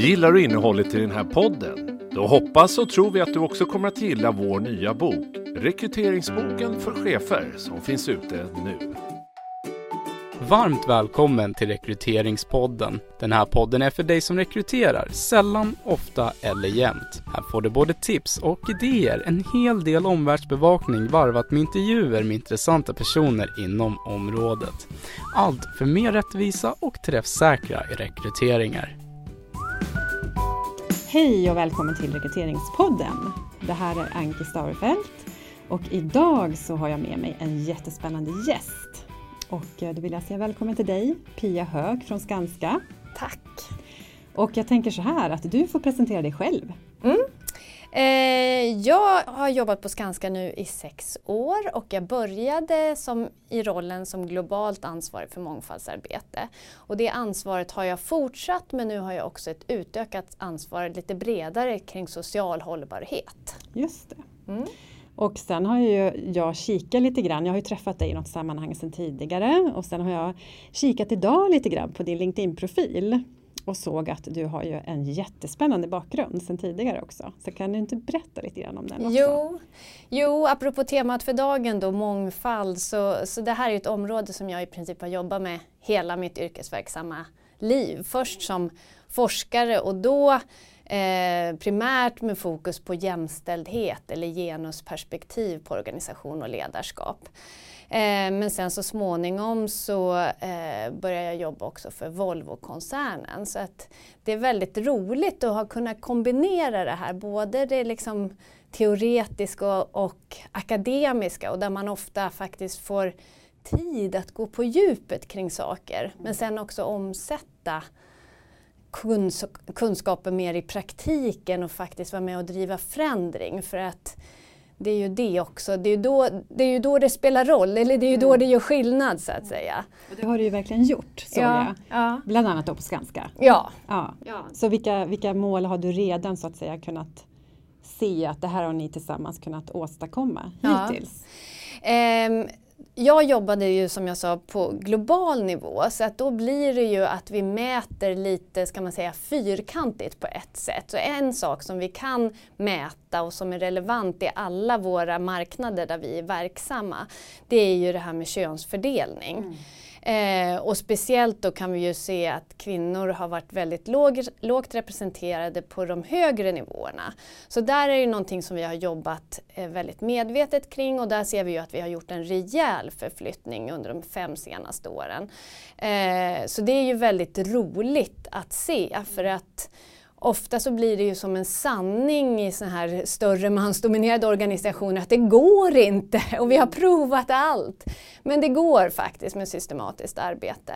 Gillar du innehållet i den här podden? Då hoppas och tror vi att du också kommer att gilla vår nya bok, Rekryteringsboken för chefer, som finns ute nu. Varmt välkommen till Rekryteringspodden. Den här podden är för dig som rekryterar, sällan, ofta eller jämt. Här får du både tips och idéer, en hel del omvärldsbevakning varvat med intervjuer med intressanta personer inom området. Allt för mer rättvisa och träffsäkra rekryteringar. Hej och välkommen till Rekryteringspodden. Det här är Anki Starfelt och idag så har jag med mig en jättespännande gäst. Och eh, då vill jag säga välkommen till dig, Pia Hög från Skanska. Tack! Och jag tänker så här att du får presentera dig själv. Mm. Eh, jag har jobbat på Skanska nu i sex år och jag började som, i rollen som globalt ansvarig för mångfaldsarbete. Och det ansvaret har jag fortsatt men nu har jag också ett utökat ansvar lite bredare kring social hållbarhet. Just det. Mm. Och sen har ju jag kikat lite grann, jag har ju träffat dig i något sammanhang sedan tidigare och sen har jag kikat idag lite grann på din LinkedIn-profil och såg att du har ju en jättespännande bakgrund sedan tidigare också. Så kan du inte berätta lite grann om den också? Jo, jo apropå temat för dagen då, mångfald, så, så det här är ett område som jag i princip har jobbat med hela mitt yrkesverksamma liv. Först som forskare och då Eh, primärt med fokus på jämställdhet eller genusperspektiv på organisation och ledarskap. Eh, men sen så småningom så eh, började jag jobba också för Volvo-koncernen. Så att det är väldigt roligt att ha kunnat kombinera det här, både det liksom teoretiska och, och akademiska och där man ofta faktiskt får tid att gå på djupet kring saker men sen också omsätta kunskaper kunskapen mer i praktiken och faktiskt vara med och driva förändring. För att det är ju det också, det är ju då det, är ju då det spelar roll, eller det är ju då mm. det gör skillnad så att säga. Och det har du ju verkligen gjort, såg ja, jag. Ja. Bland annat då på Skanska. Ja. ja. ja. Så vilka, vilka mål har du redan så att säga kunnat se att det här har ni tillsammans kunnat åstadkomma hittills? Um, jag jobbade ju som jag sa på global nivå så att då blir det ju att vi mäter lite, ska man säga, fyrkantigt på ett sätt. Så en sak som vi kan mäta och som är relevant i alla våra marknader där vi är verksamma, det är ju det här med könsfördelning. Mm. Eh, och speciellt då kan vi ju se att kvinnor har varit väldigt låg, lågt representerade på de högre nivåerna. Så där är det någonting som vi har jobbat eh, väldigt medvetet kring och där ser vi ju att vi har gjort en rejäl förflyttning under de fem senaste åren. Eh, så det är ju väldigt roligt att se för att Ofta så blir det ju som en sanning i sådana här större mansdominerade organisationer att det går inte och vi har provat allt. Men det går faktiskt med systematiskt arbete.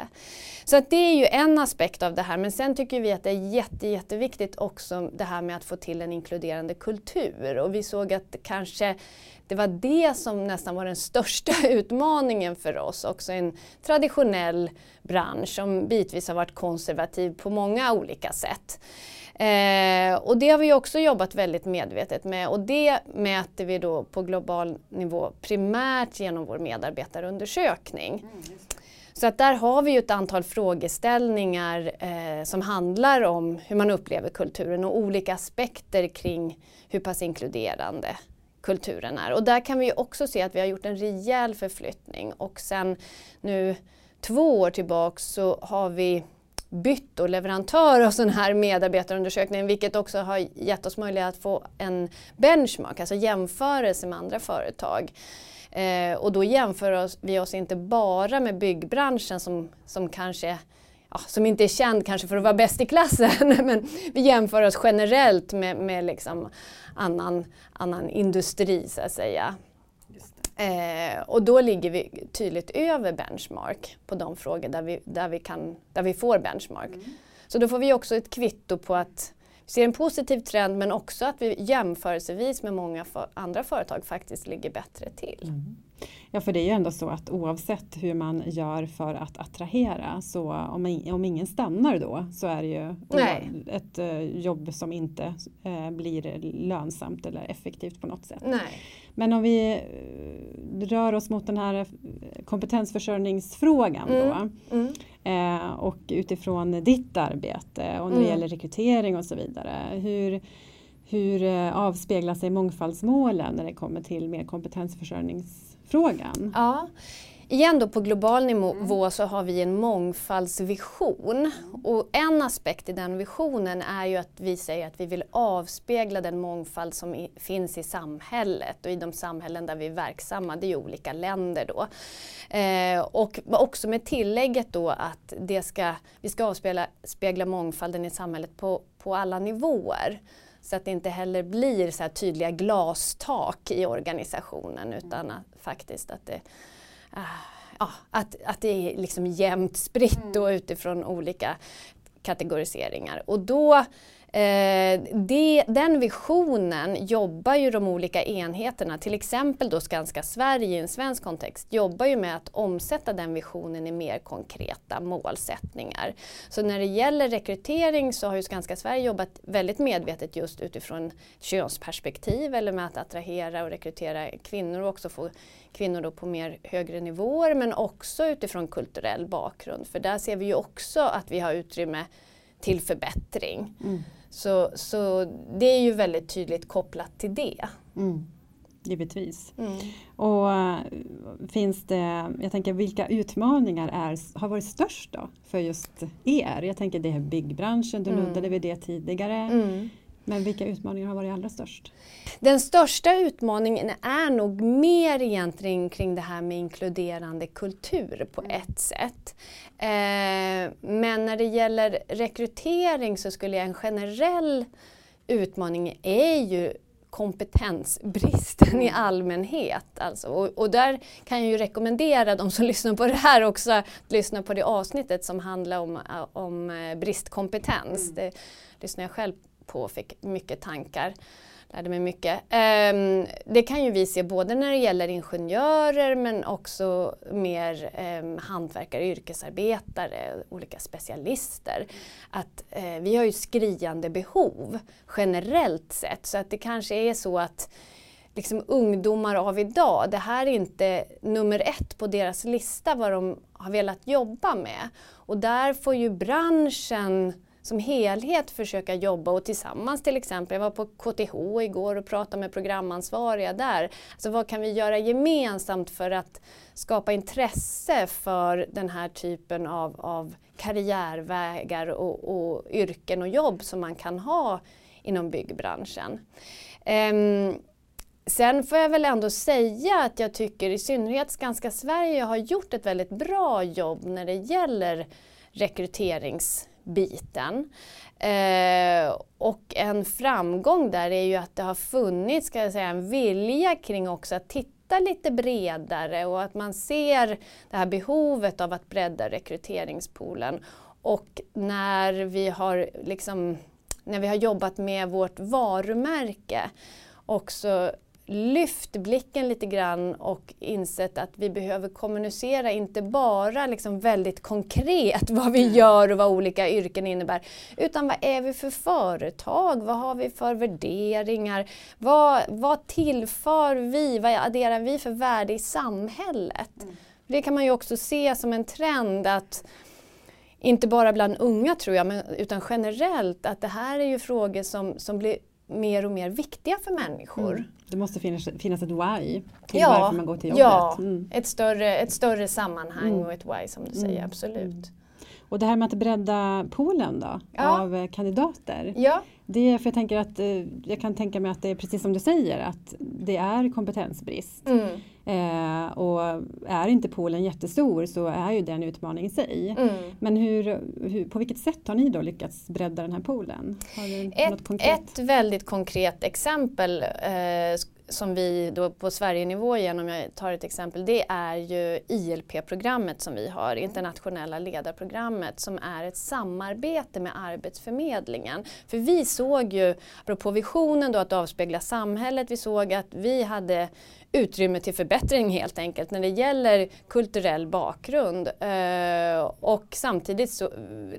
Så att det är ju en aspekt av det här men sen tycker vi att det är jätte, jätteviktigt också det här med att få till en inkluderande kultur och vi såg att kanske det var det som nästan var den största utmaningen för oss, också en traditionell bransch som bitvis har varit konservativ på många olika sätt. Eh, och det har vi också jobbat väldigt medvetet med och det mäter vi då på global nivå primärt genom vår medarbetarundersökning. Mm, så att där har vi ju ett antal frågeställningar eh, som handlar om hur man upplever kulturen och olika aspekter kring hur pass inkluderande kulturen är. Och där kan vi också se att vi har gjort en rejäl förflyttning och sen nu två år tillbaks så har vi bytt och leverantör av sån här medarbetarundersökning vilket också har gett oss möjlighet att få en benchmark, alltså jämförelse med andra företag. Eh, och då jämför oss, vi oss inte bara med byggbranschen som, som kanske ja, som inte är känd kanske för att vara bäst i klassen, men vi jämför oss generellt med, med liksom annan, annan industri så att säga. Eh, och då ligger vi tydligt över benchmark på de frågor där vi, där vi, kan, där vi får benchmark. Mm. Så då får vi också ett kvitto på att vi ser en positiv trend men också att vi jämförelsevis med många för, andra företag faktiskt ligger bättre till. Mm. Ja, för det är ju ändå så att oavsett hur man gör för att attrahera så om, om ingen stannar då så är det ju Nej. ett uh, jobb som inte uh, blir lönsamt eller effektivt på något sätt. Nej. Men om vi uh, rör oss mot den här kompetensförsörjningsfrågan mm. då mm. och utifrån ditt arbete och när det mm. gäller rekrytering och så vidare. Hur, hur avspeglar sig mångfaldsmålen när det kommer till mer kompetensförsörjnings frågan. Ja. Igen då på global nivå mm. så har vi en mångfaldsvision. Och en aspekt i den visionen är ju att vi säger att vi vill avspegla den mångfald som i, finns i samhället och i de samhällen där vi är verksamma, det är ju olika länder då. Eh, och också med tillägget då att det ska, vi ska avspegla spegla mångfalden i samhället på, på alla nivåer. Så att det inte heller blir så tydliga glastak i organisationen utan att, faktiskt att det, ja, att, att det är liksom jämnt spritt och utifrån olika kategoriseringar. Och då Eh, det, den visionen jobbar ju de olika enheterna, till exempel då Skanska Sverige i en svensk kontext, jobbar ju med att omsätta den visionen i mer konkreta målsättningar. Så när det gäller rekrytering så har ju Skanska Sverige jobbat väldigt medvetet just utifrån könsperspektiv eller med att attrahera och rekrytera kvinnor och också få kvinnor då på mer högre nivåer men också utifrån kulturell bakgrund. För där ser vi ju också att vi har utrymme till förbättring. Mm. Så, så det är ju väldigt tydligt kopplat till det. Mm. Givetvis. Mm. Och uh, finns det, jag tänker vilka utmaningar är, har varit störst då för just er? Jag tänker det är byggbranschen, du mm. nuddade vid det tidigare. Mm. Men vilka utmaningar har varit allra störst? Den största utmaningen är nog mer egentligen kring det här med inkluderande kultur på mm. ett sätt. Eh, men när det gäller rekrytering så skulle jag en generell utmaning är ju kompetensbristen i mm. allmänhet. Alltså. Och, och, där kan jag ju rekommendera de som lyssnar på det här också att lyssna på det avsnittet som handlar om, om eh, bristkompetens. Mm. Det lyssnar jag själv på och fick mycket tankar. Lärde mig mycket. Um, det kan ju vi se både när det gäller ingenjörer men också mer um, hantverkare, yrkesarbetare, olika specialister. Att uh, vi har ju skriande behov generellt sett så att det kanske är så att liksom ungdomar av idag, det här är inte nummer ett på deras lista vad de har velat jobba med. Och där får ju branschen som helhet försöka jobba och tillsammans till exempel, jag var på KTH igår och pratade med programansvariga där. Alltså vad kan vi göra gemensamt för att skapa intresse för den här typen av, av karriärvägar och, och yrken och jobb som man kan ha inom byggbranschen. Um, Sen får jag väl ändå säga att jag tycker i synnerhet Skanska Sverige har gjort ett väldigt bra jobb när det gäller rekryterings biten. Eh, och en framgång där är ju att det har funnits ska jag säga, en vilja kring också att titta lite bredare och att man ser det här behovet av att bredda rekryteringspoolen. Och när vi har, liksom, när vi har jobbat med vårt varumärke också lyft blicken lite grann och insett att vi behöver kommunicera inte bara liksom väldigt konkret vad vi mm. gör och vad olika yrken innebär. Utan vad är vi för företag? Vad har vi för värderingar? Vad, vad tillför vi? Vad adderar vi för värde i samhället? Mm. Det kan man ju också se som en trend att inte bara bland unga tror jag, men, utan generellt att det här är ju frågor som, som blir mer och mer viktiga för människor. Mm. Det måste finnas, finnas ett why till ja, varför man går till jobbet. Ja, mm. ett, större, ett större sammanhang mm. och ett why som du säger, mm. absolut. Mm. Och det här med att bredda poolen då, ja. av eh, kandidater. Ja. Det, för jag, tänker att, eh, jag kan tänka mig att det är precis som du säger att det är kompetensbrist. Mm. Eh, och är inte poolen jättestor så är ju det en utmaning i sig. Mm. Men hur, hur, på vilket sätt har ni då lyckats bredda den här poolen? Ett, ett, väldigt konkret exempel eh, som vi då på Sverigenivå igen, om jag tar ett exempel, det är ju ILP-programmet som vi har, internationella ledarprogrammet, som är ett samarbete med Arbetsförmedlingen. För vi såg ju, apropå visionen då att avspegla samhället, vi såg att vi hade utrymme till förbättring helt enkelt när det gäller kulturell bakgrund. Eh, och samtidigt så eh,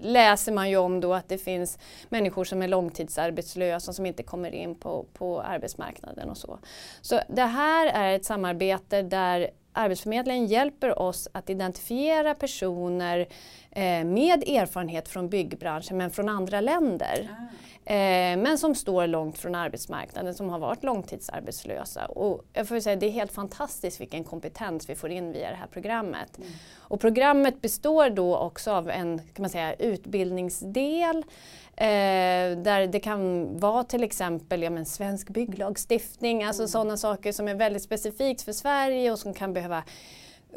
läser man ju om då att det finns människor som är långtidsarbetslösa som inte kommer in på, på arbetsmarknaden och så. Så det här är ett samarbete där Arbetsförmedlingen hjälper oss att identifiera personer eh, med erfarenhet från byggbranschen men från andra länder. Ah. Eh, men som står långt från arbetsmarknaden, som har varit långtidsarbetslösa. Och jag får säga, det är helt fantastiskt vilken kompetens vi får in via det här programmet. Mm. Och programmet består då också av en kan man säga, utbildningsdel Eh, där det kan vara till exempel ja, men svensk bygglagstiftning, alltså mm. sådana saker som är väldigt specifikt för Sverige och som kan behöva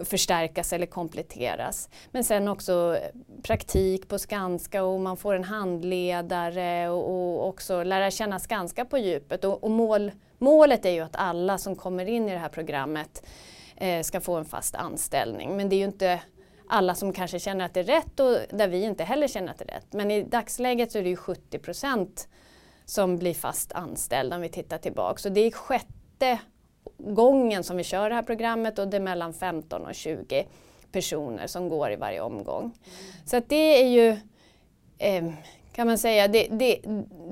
förstärkas eller kompletteras. Men sen också praktik på Skanska och man får en handledare och, och också lära känna Skanska på djupet. Och, och mål, målet är ju att alla som kommer in i det här programmet eh, ska få en fast anställning. Men det är ju inte alla som kanske känner att det är rätt och där vi inte heller känner att det är rätt. Men i dagsläget så är det ju 70 procent som blir fast anställda om vi tittar tillbaka. Så det är sjätte gången som vi kör det här programmet och det är mellan 15 och 20 personer som går i varje omgång. Mm. Så att det är ju eh, kan man säga, det, det,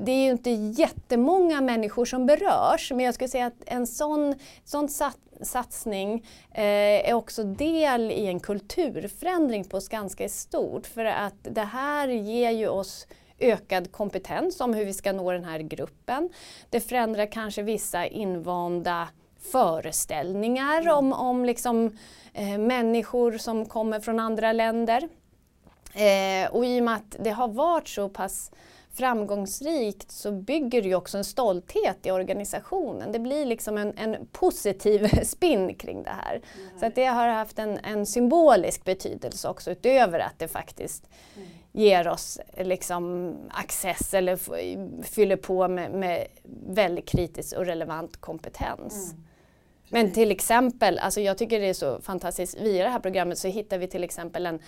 det, är ju inte jättemånga människor som berörs men jag skulle säga att en sån, sån sat, satsning eh, är också del i en kulturförändring på oss ganska stort för att det här ger ju oss ökad kompetens om hur vi ska nå den här gruppen. Det förändrar kanske vissa invanda föreställningar mm. om, om liksom, eh, människor som kommer från andra länder. Eh, och i och med att det har varit så pass framgångsrikt så bygger det ju också en stolthet i organisationen. Det blir liksom en, en positiv spin kring det här. Mm. Så att det har haft en, en, symbolisk betydelse också utöver att det faktiskt mm. ger oss liksom access eller fyller på med, med väldigt kritisk och relevant kompetens. Mm. Men till exempel, alltså jag tycker det är så fantastiskt, via det här programmet så hittar vi till exempel en,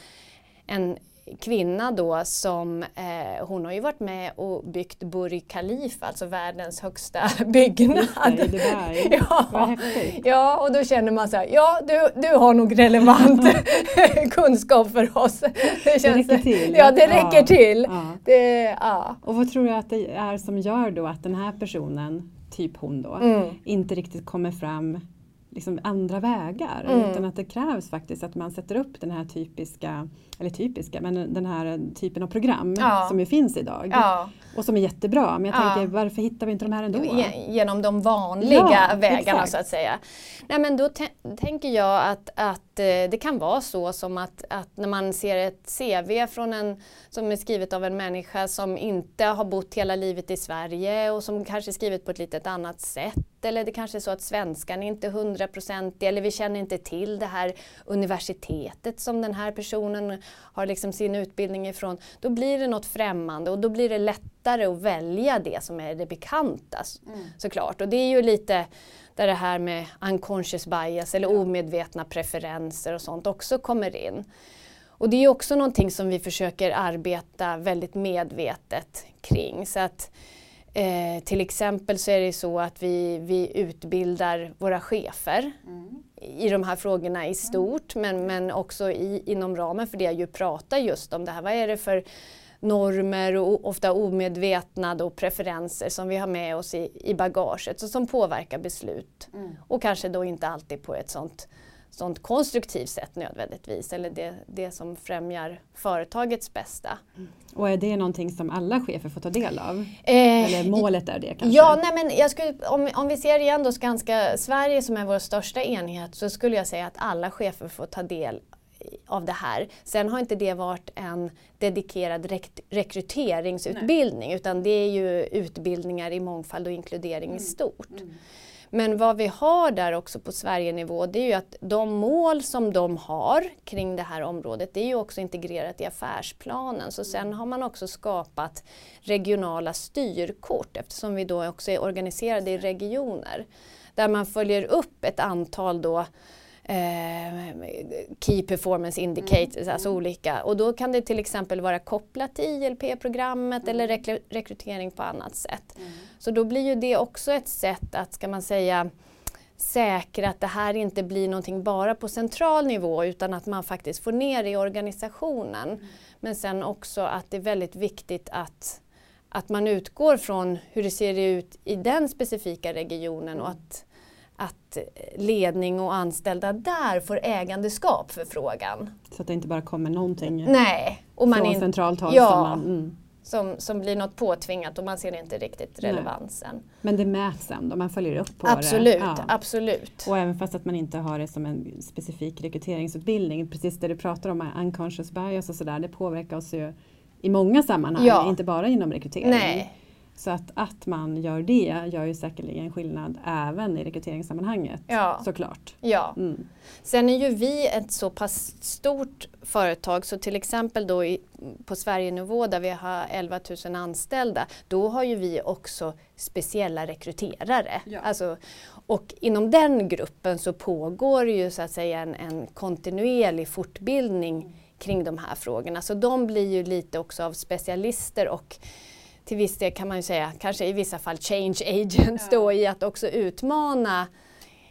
en kvinna då som, eh, hon har ju varit med och byggt Burj Khalifa, alltså världens högsta byggnad. Just det, det ja. ja, och då känner man så här, ja du, du har nog relevant kunskap för oss. Det, det räcker till. Ja, det räcker ja. till. Ja. Det, ja. Och vad tror du att det är som gör då att den här personen, typ hon då, mm. inte riktigt kommer fram liksom andra vägar. Mm. Utan att det krävs faktiskt att man sätter upp den här typiska, eller typiska, men den här typen av program ja. som ju finns idag. Ja. Och som är jättebra. Men jag ja. tänker varför hittar vi inte de här ändå? Genom de vanliga vägarna exakt. så att säga. Nej men då tänker jag att, att eh, det kan vara så som att, att när man ser ett CV från en, som är skrivet av en människa som inte har bott hela livet i Sverige och som kanske är skrivet på ett lite annat sätt eller det kanske är så att svenskan är inte hundraprocentig eller vi känner inte till det här universitetet som den här personen har liksom sin utbildning ifrån. Då blir det något främmande och då blir det lättare att välja det som är det bekanta mm. såklart. Och det är ju lite där det här med unconscious bias eller omedvetna preferenser och sånt också kommer in. Och det är också någonting som vi försöker arbeta väldigt medvetet kring. Så att Eh, till exempel så är det så att vi, vi utbildar våra chefer mm. i de här frågorna i stort men, men också i, inom ramen för det jag ju pratar just om det här. Vad är det för normer och ofta omedvetna och preferenser som vi har med oss i, i bagaget och som påverkar beslut. Mm. Och kanske då inte alltid på ett sånt sånt konstruktivt sätt nödvändigtvis eller det, det som främjar företagets bästa. Mm. Och är det någonting som alla chefer får ta del av? Eh, eller målet är det kanske? Ja, nej men jag skulle, om, om vi ser igen då Skanska Sverige som är vår största enhet så skulle jag säga att alla chefer får ta del av det här. Sen har inte det varit en dedikerad rek rekryteringsutbildning Nej. utan det är ju utbildningar i mångfald och inkludering mm. i stort. Mm. Men vad vi har där också på Sverigenivå det är ju att de mål som de har kring det här området det är ju också integrerat i affärsplanen. Så sen har man också skapat regionala styrkort eftersom vi då också är organiserade i regioner. Där man följer upp ett antal då eh, Key Performance Indicators, mm. alltså olika. Och då kan det till exempel vara kopplat till ILP-programmet mm. eller rek rekrytering på annat sätt. Mm. Så då blir ju det också ett sätt att, ska man säga, säkra att det här inte blir någonting bara på central nivå utan att man faktiskt får ner det i organisationen. Mm. Men sen också att det är väldigt viktigt att, att man utgår från hur det ser ut i den specifika regionen och att att ledning och anställda där får ägandeskap för frågan. Så att det inte bara kommer någonting Nej. Och man från in, centralt håll? Ja, som, man, mm. som, som blir något påtvingat och man ser inte riktigt relevansen. Nej. Men det mäts ändå, man följer upp på absolut, det? Ja. Absolut. Och även fast att man inte har det som en specifik rekryteringsutbildning, precis det du pratar om, unconscious bias och sådär, det påverkar oss ju i många sammanhang, ja. inte bara inom rekrytering. Nej. Så att, att man gör det gör ju säkerligen skillnad även i rekryteringssammanhanget ja. såklart. Ja. Mm. Sen är ju vi ett så pass stort företag så till exempel då i, på Sverigenivå där vi har 11 000 anställda då har ju vi också speciella rekryterare. Ja. Alltså, och inom den gruppen så pågår ju så att säga en, en kontinuerlig fortbildning kring de här frågorna. Så de blir ju lite också av specialister och till viss del kan man ju säga, kanske i vissa fall change agents ja. då i att också utmana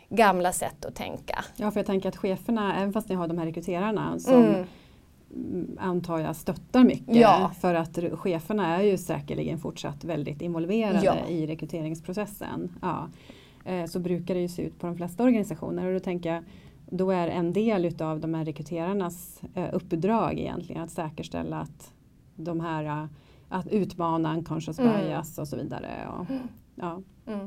gamla sätt att tänka. Ja, för jag tänker att cheferna, även fast ni har de här rekryterarna som mm. antar jag stöttar mycket ja. för att cheferna är ju säkerligen fortsatt väldigt involverade ja. i rekryteringsprocessen. Ja. Eh, så brukar det ju se ut på de flesta organisationer och då tänker jag då är en del utav de här rekryterarnas eh, uppdrag egentligen att säkerställa att de här att utmana unconscious mm. bias och så vidare. Och, mm. ja. Mm.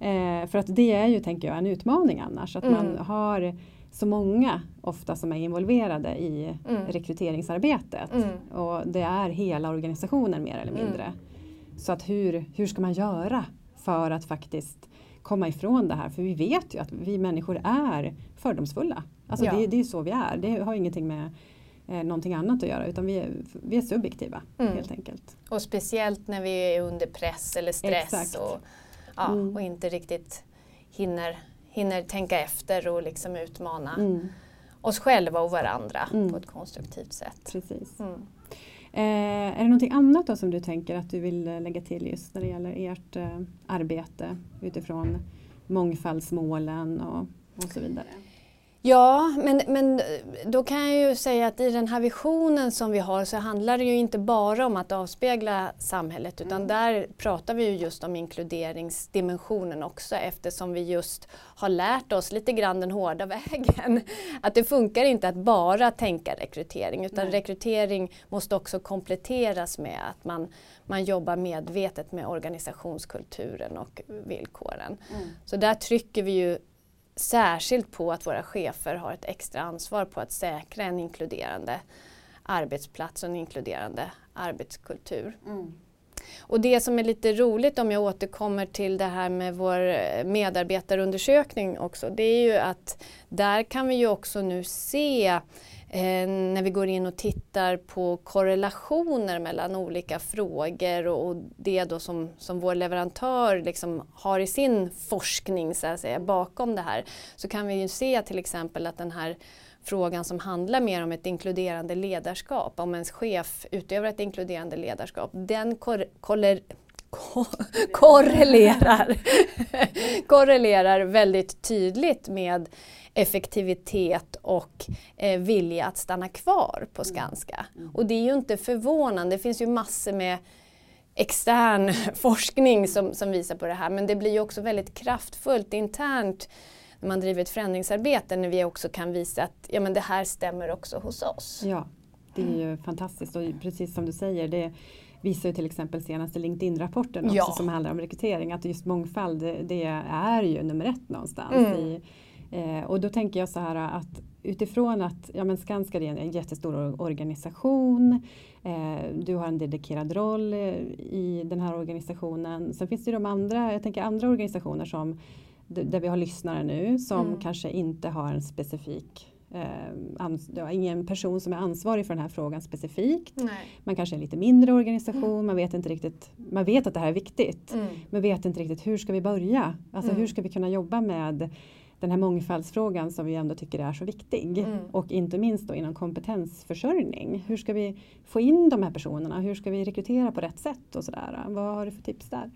Eh, för att det är ju, tänker jag, en utmaning annars. Att man mm. har så många ofta som är involverade i mm. rekryteringsarbetet. Och det är hela organisationen mer eller mindre. Så att hur, hur ska man göra för att faktiskt komma ifrån det här? För vi vet ju att vi människor är fördomsfulla. Alltså ja. det, det är så vi är. Det har ingenting med eh, någonting annat att göra utan vi är, vi är subjektiva mm. helt enkelt. Och speciellt när vi är under press eller stress och, ja, mm. och inte riktigt hinner, hinner tänka efter och liksom utmana mm. oss själva och varandra mm. på ett konstruktivt sätt. Precis. Mm. Eh, är det någonting annat då som du tänker att du vill eh, lägga till just när det gäller ert eh, arbete utifrån mångfaldsmålen och, och så vidare? Ja, men, men då kan jag ju säga att i den här visionen som vi har så handlar det ju inte bara om att avspegla samhället utan mm. där pratar vi ju just om inkluderingsdimensionen också eftersom vi just har lärt oss lite grann den hårda vägen. Att det funkar inte att bara tänka rekrytering utan Nej. rekrytering måste också kompletteras med att man, man jobbar medvetet med organisationskulturen och villkoren. Mm. Så där trycker vi ju särskilt på att våra chefer har ett extra ansvar på att säkra en inkluderande arbetsplats och en inkluderande arbetskultur. Mm. Och det som är lite roligt om jag återkommer till det här med vår medarbetarundersökning också, det är ju att där kan vi ju också nu se eh, när vi går in och tittar på korrelationer mellan olika frågor och, och det då som, som vår leverantör liksom har i sin forskning så att säga, bakom det här så kan vi ju se till exempel att den här frågan som handlar mer om ett inkluderande ledarskap, om ens chef utövar ett inkluderande ledarskap, den kor korreler korrelerar, korrelerar väldigt tydligt med effektivitet och eh, vilja att stanna kvar på mm. Skanska. Mm. Och det är ju inte förvånande, det finns ju massor med extern forskning som, som visar på det här men det blir ju också väldigt kraftfullt internt när man driver ett förändringsarbete när vi också kan visa att ja, men det här stämmer också hos oss. Ja, det är ju fantastiskt och precis som du säger det visar ju till exempel senaste LinkedIn-rapporten också ja. som handlar om rekrytering att just mångfald det, det är ju nummer ett någonstans mm. i Eh, och då tänker jag så här att utifrån att ja, men Skanska är en jättestor organisation. Eh, du har en dedikerad roll eh, i den här organisationen. Sen finns det de andra, jag tänker andra organisationer som där vi har lyssnare nu som mm. kanske inte har en specifik eh, ingen person som är ansvarig för den här frågan specifikt. Nej. Man kanske är en lite mindre organisation, mm. man vet inte riktigt, man vet att det här är viktigt. Mm. Men vet inte riktigt hur ska vi börja? Alltså hur mm. ska vi kunna jobba med den här mångfaldsfrågan som vi ändå tycker är så viktig. Mm. Och inte minst då inom kompetensförsörjning. Hur ska vi få in de här personerna? Hur ska vi rekrytera på rätt sätt och sådär? Vad har du för tips där?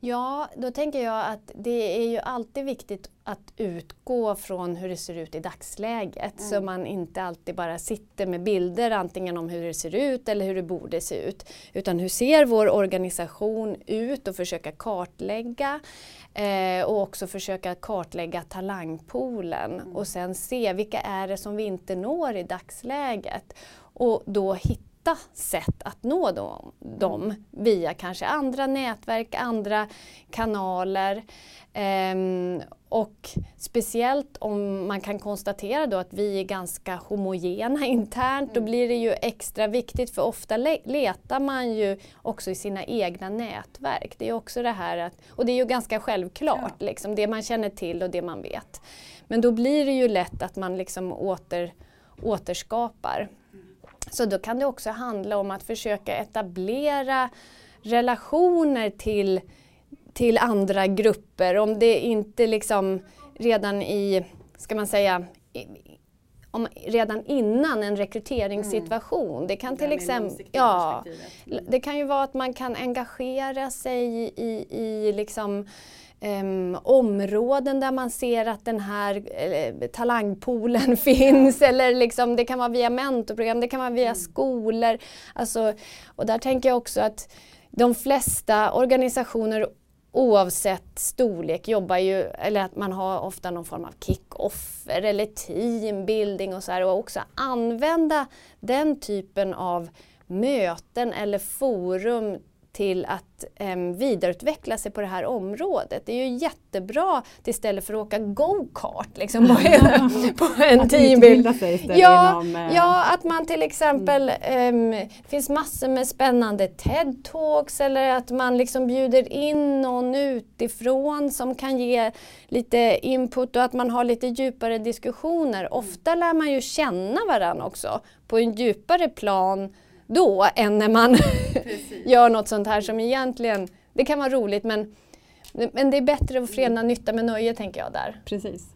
Ja, då tänker jag att det är ju alltid viktigt att utgå från hur det ser ut i dagsläget. Så man inte alltid bara sitter med bilder antingen om hur det ser ut eller hur det borde se ut. Utan hur ser vår organisation ut och försöka kartlägga. Eh, och också försöka kartlägga talangpoolen och sen se vilka är det som vi inte når i dagsläget. Och då hitta sätt att nå dem, dem via kanske andra nätverk, andra kanaler. Ehm, och speciellt om man kan konstatera då att vi är ganska homogena internt, då blir det ju extra viktigt för ofta le letar man ju också i sina egna nätverk. Det är också det här att, och det är ju ganska självklart, liksom, det man känner till och det man vet. Men då blir det ju lätt att man liksom åter, återskapar. Så då kan det också handla om att försöka etablera relationer till, till andra grupper. Om det inte liksom redan i, ska man säga, i, om, redan innan en rekryteringssituation. Mm. Det kan till exempel, ja, det kan ju vara att man kan engagera sig i, i, i liksom Um, områden där man ser att den här uh, talangpoolen finns. Eller liksom, det kan vara via mentorprogram, det kan vara via mm. skolor. Alltså, och där tänker jag också att de flesta organisationer oavsett storlek jobbar ju, eller att man har ofta någon form av kick-offer eller teambuilding och så här och också använda den typen av möten eller forum till att eh, vidareutveckla sig på det här området. Det är ju jättebra istället för att åka go-kart liksom, på, på en att istället Ja, inom, eh, ja, att man till exempel, mm. det finns massor med spännande TED-talks eller att man liksom bjuder in någon utifrån som kan ge lite input och att man har lite djupare diskussioner. Ofta lär man ju känna varandra också på en djupare plan då än när man gör något sånt här som egentligen, det kan vara roligt men, men det är bättre att förena nytta med nöje tänker jag där. Precis.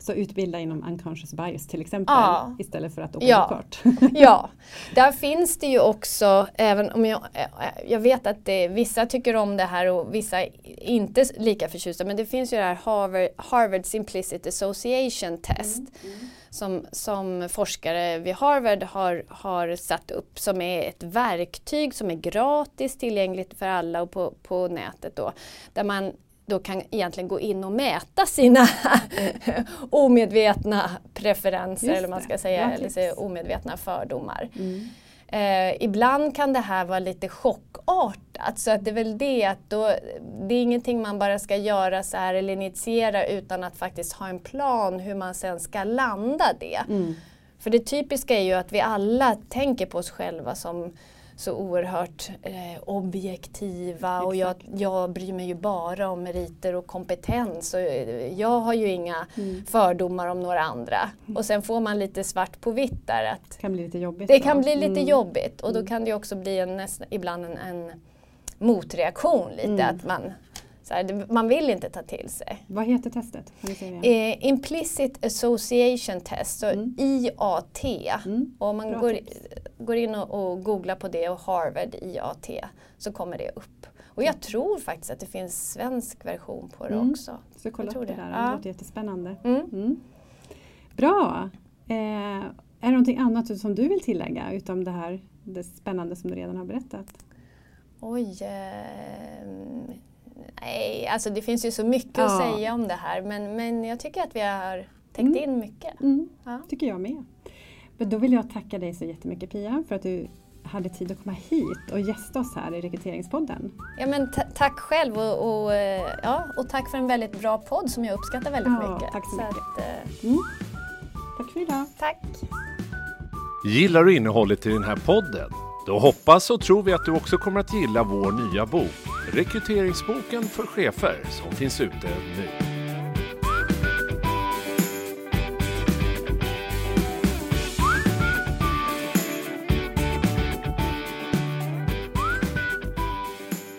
Så utbilda inom unconscious bias till exempel Ja. istället för att åka Ja. kart. Ja, där finns det ju också, även om jag, jag vet att det, vissa tycker om det här och vissa inte lika förtjusta, men det finns ju det här Harvard, Harvard Simplicit Association Test som, som forskare vid Harvard har, har satt upp som är ett verktyg som är gratis tillgängligt för alla och på, på nätet då, där man då kan egentligen gå in och mäta sina omedvetna preferenser eller man ska säga, Bra eller omedvetna fördomar. Mm. Eh, ibland kan det här vara lite chockartat så att det är väl det att då, det är ingenting man bara ska göra så här eller initiera utan att faktiskt ha en plan hur man sen ska landa det. Mm. För det typiska är ju att vi alla tänker på oss själva som så oerhört eh, objektiva och jag, jag bryr mig ju bara om meriter och kompetens och eh, jag har ju inga Mm. fördomar om några andra. Och sen får man lite svart på vitt där att Det kan bli lite jobbigt. det då. kan bli lite Mm. jobbigt och då kan det också bli en, nästan, ibland en, en motreaktion lite Mm. att man, här, man vill inte ta till sig. Vad heter testet? Eh, implicit Association Test, så Mm. IAT. Mm. Och om man Bra går, tips. går in och, och googlar på det och Harvard IAT så kommer det upp. Och jag tror faktiskt att det finns svensk version på det Mm. också. Så kolla upp det det. där, Ja. det låter jättespännande. Mm. Mm. Bra! Eh, är det någonting annat som du vill tillägga utom det här det spännande som du redan har berättat? Oj. ehm, nej, alltså det finns ju så mycket att Ja. säga om det här men, men jag tycker att vi har täckt Mm. in mycket. Mm, Ja. tycker jag med. Men då vill jag tacka dig så jättemycket Pia för att du hade tid att komma hit och gästa oss här i Rekryteringspodden. Ja, men ta- tack själv och, och, eh, ja, och tack för en väldigt bra podd som jag uppskattar väldigt Ja, mycket. tack så mycket. Att, eh, Mm. Tack för idag! tack! Gillar du innehållet i den här podden? Då hoppas och tror vi att du också kommer att gilla vår nya bok, Rekryteringsboken för chefer, som finns ute nu.